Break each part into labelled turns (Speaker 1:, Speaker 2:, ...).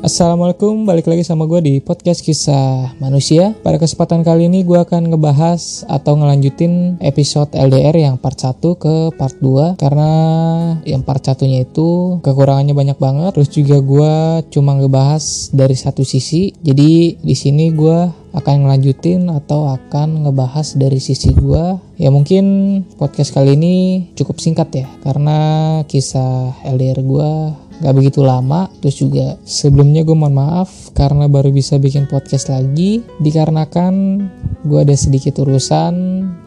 Speaker 1: Assalamualaikum, balik lagi sama gue di podcast kisah manusia. Pada kesempatan kali ini gue akan ngebahas atau ngelanjutin episode LDR yang part 1 ke part 2 Karena yang part 1 nya itu kekurangannya banyak banget. Terus juga gue cuma ngebahas dari satu sisi. Jadi di sini gue akan ngelanjutin atau akan ngebahas dari sisi gue ya mungkin podcast kali ini cukup singkat ya. Karena kisah LDR gue gak begitu lama. Terus juga sebelumnya gue mohon maaf karena baru bisa bikin podcast lagi. Dikarenakan gue ada sedikit urusan.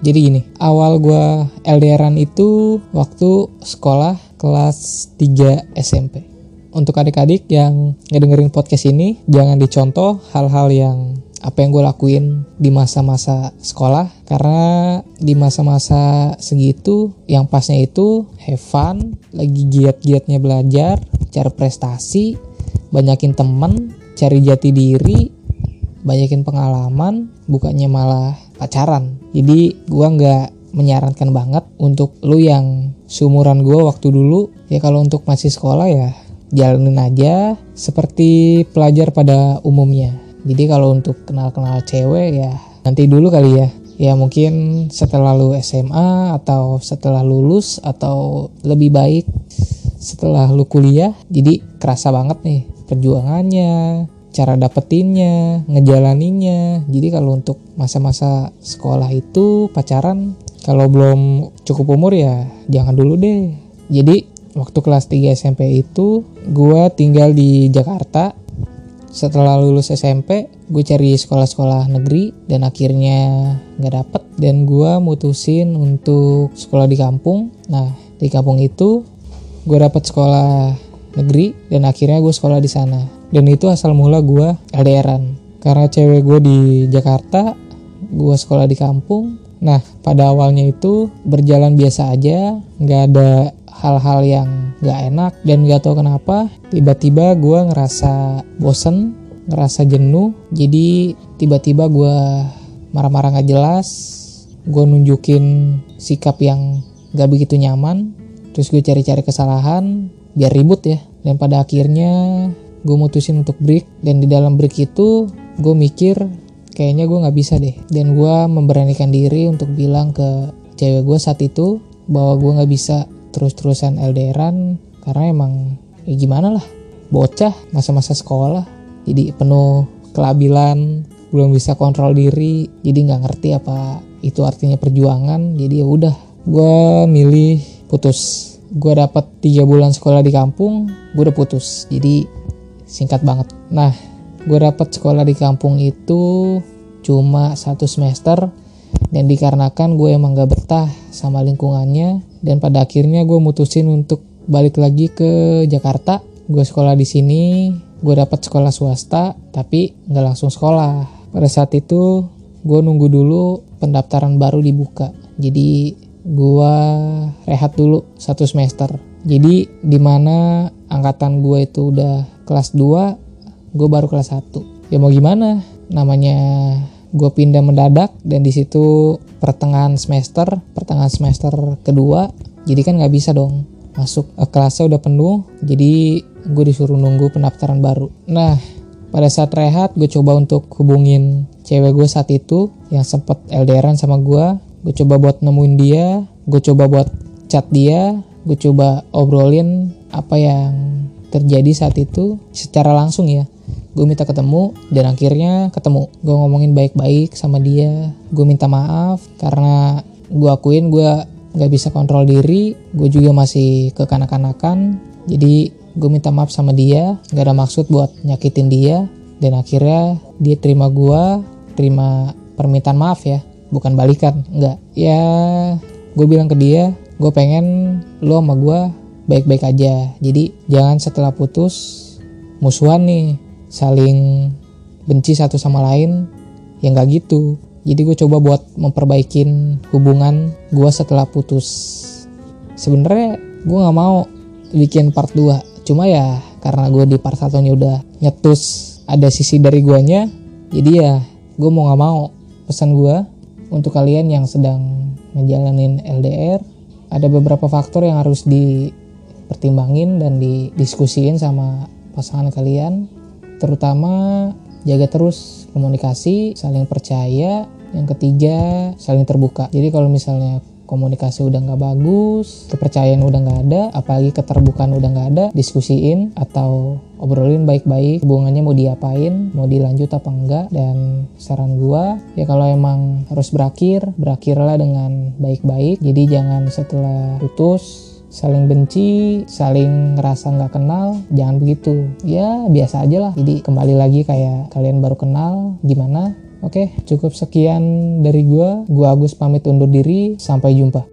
Speaker 1: Jadi gini awal gue LDRan itu waktu sekolah kelas 3 SMP untuk adik-adik yang ngedengerin podcast ini jangan dicontoh hal-hal yang apa yang gue lakuin di masa-masa sekolah. Karena di masa-masa segitu yang pasnya itu have fun lagi giat-giatnya belajar cari prestasi banyakin temen cari jati diri banyakin pengalaman bukannya malah pacaran. Jadi gue nggak menyarankan banget untuk lu yang seumuran gue waktu dulu. Ya kalau untuk masih sekolah ya jalanin aja seperti pelajar pada umumnya. Jadi kalau untuk kenal-kenal cewek ya nanti dulu kali ya. Ya mungkin setelah lu SMA atau setelah lulus atau lebih baik setelah lu kuliah. Jadi kerasa banget nih perjuangannya, cara dapetinnya, ngejalaninnya. Jadi kalau untuk masa-masa sekolah itu pacaran kalau belum cukup umur ya jangan dulu deh. Jadi waktu kelas 3 SMP itu gue tinggal di Jakarta setelah lulus SMP gue cari sekolah-sekolah negeri dan akhirnya nggak dapet dan gue mutusin untuk sekolah di kampung nah di kampung itu gue dapet sekolah negeri dan akhirnya gue sekolah di sana. Dan itu asal mula gue LDRan karena cewek gue di Jakarta gue sekolah di kampung. Nah pada awalnya itu berjalan biasa aja nggak ada hal-hal yang gak enak dan gak tahu kenapa tiba-tiba gue ngerasa bosen ngerasa jenuh. Jadi tiba-tiba gue marah-marah gak jelas. Gue nunjukin sikap yang gak begitu nyaman terus gue cari-cari kesalahan biar ribut ya. Dan pada akhirnya gue mutusin untuk break. Dan di dalam break itu gue mikir kayaknya gue gak bisa deh. Dan gue memberanikan diri untuk bilang ke cewek gue saat itu bahwa gue gak bisa terus-terusan LDRan karena emang ya gimana lah bocah masa-masa sekolah. Jadi penuh kelabilan belum bisa kontrol diri jadi nggak ngerti apa itu artinya perjuangan. Jadi ya udah gue milih putus. Gue dapat tiga bulan sekolah di kampung gue udah putus. Jadi singkat banget. Nah gue dapat sekolah di kampung itu cuma satu semester dan dikarenakan gue emang gak betah sama lingkungannya dan pada akhirnya gue mutusin untuk balik lagi ke Jakarta. Gue sekolah di sini gue dapat sekolah swasta tapi nggak langsung sekolah. Pada saat itu gue nunggu dulu pendaftaran baru dibuka. Jadi gue rehat dulu satu semester. Jadi di mana angkatan gue itu udah kelas 2 gue baru kelas 1 ya mau gimana? Namanya gue pindah mendadak dan di situ pertengahan semester pertengahan semester kedua jadi kan nggak bisa dong. Masuk uh, kelasnya udah penuh jadi gue disuruh nunggu pendaftaran baru. Nah pada saat rehat gue coba untuk hubungin cewek gue saat itu yang sempet LDRan sama gue gue coba buat nemuin dia gue coba buat chat dia gue coba obrolin apa yang terjadi saat itu secara langsung ya. Gue minta ketemu dan akhirnya ketemu. Gue ngomongin baik-baik sama dia. Gue minta maaf karena gue akuin gue gak bisa kontrol diri. Gue juga masih kekanak-kanakan. Jadi gue minta maaf sama dia. Gak ada maksud buat nyakitin dia. Dan akhirnya dia terima gue terima permintaan maaf ya bukan balikan enggak. Ya gue bilang ke dia gue pengen lo sama gue baik-baik aja. Jadi jangan setelah putus musuhan nih saling benci satu sama lain ya nggak gitu. Jadi gue coba buat memperbaikin hubungan gue setelah putus. Sebenarnya gue nggak mau bikin part 2 cuma ya karena gue di part 1 nya udah nyetus ada sisi dari guanya jadi ya gue mau nggak mau pesan gue untuk kalian yang sedang menjalanin LDR ada beberapa faktor yang harus dipertimbangin dan didiskusiin sama pasangan kalian. Terutama jaga terus komunikasi saling percaya. Yang ketiga saling terbuka. Jadi kalau misalnya komunikasi udah nggak bagus, kepercayaan udah nggak ada, apalagi keterbukaan udah nggak ada, diskusiin atau obrolin baik-baik hubungannya mau diapain, mau dilanjut apa enggak dan saran gua ya kalau emang harus berakhir, berakhirlah dengan baik-baik. Jadi jangan setelah putus saling benci, saling ngerasa nggak kenal, jangan begitu. Ya biasa aja lah. Jadi kembali lagi kayak kalian baru kenal, gimana? Oke, cukup sekian dari gua. Gua Agus pamit undur diri. Sampai jumpa.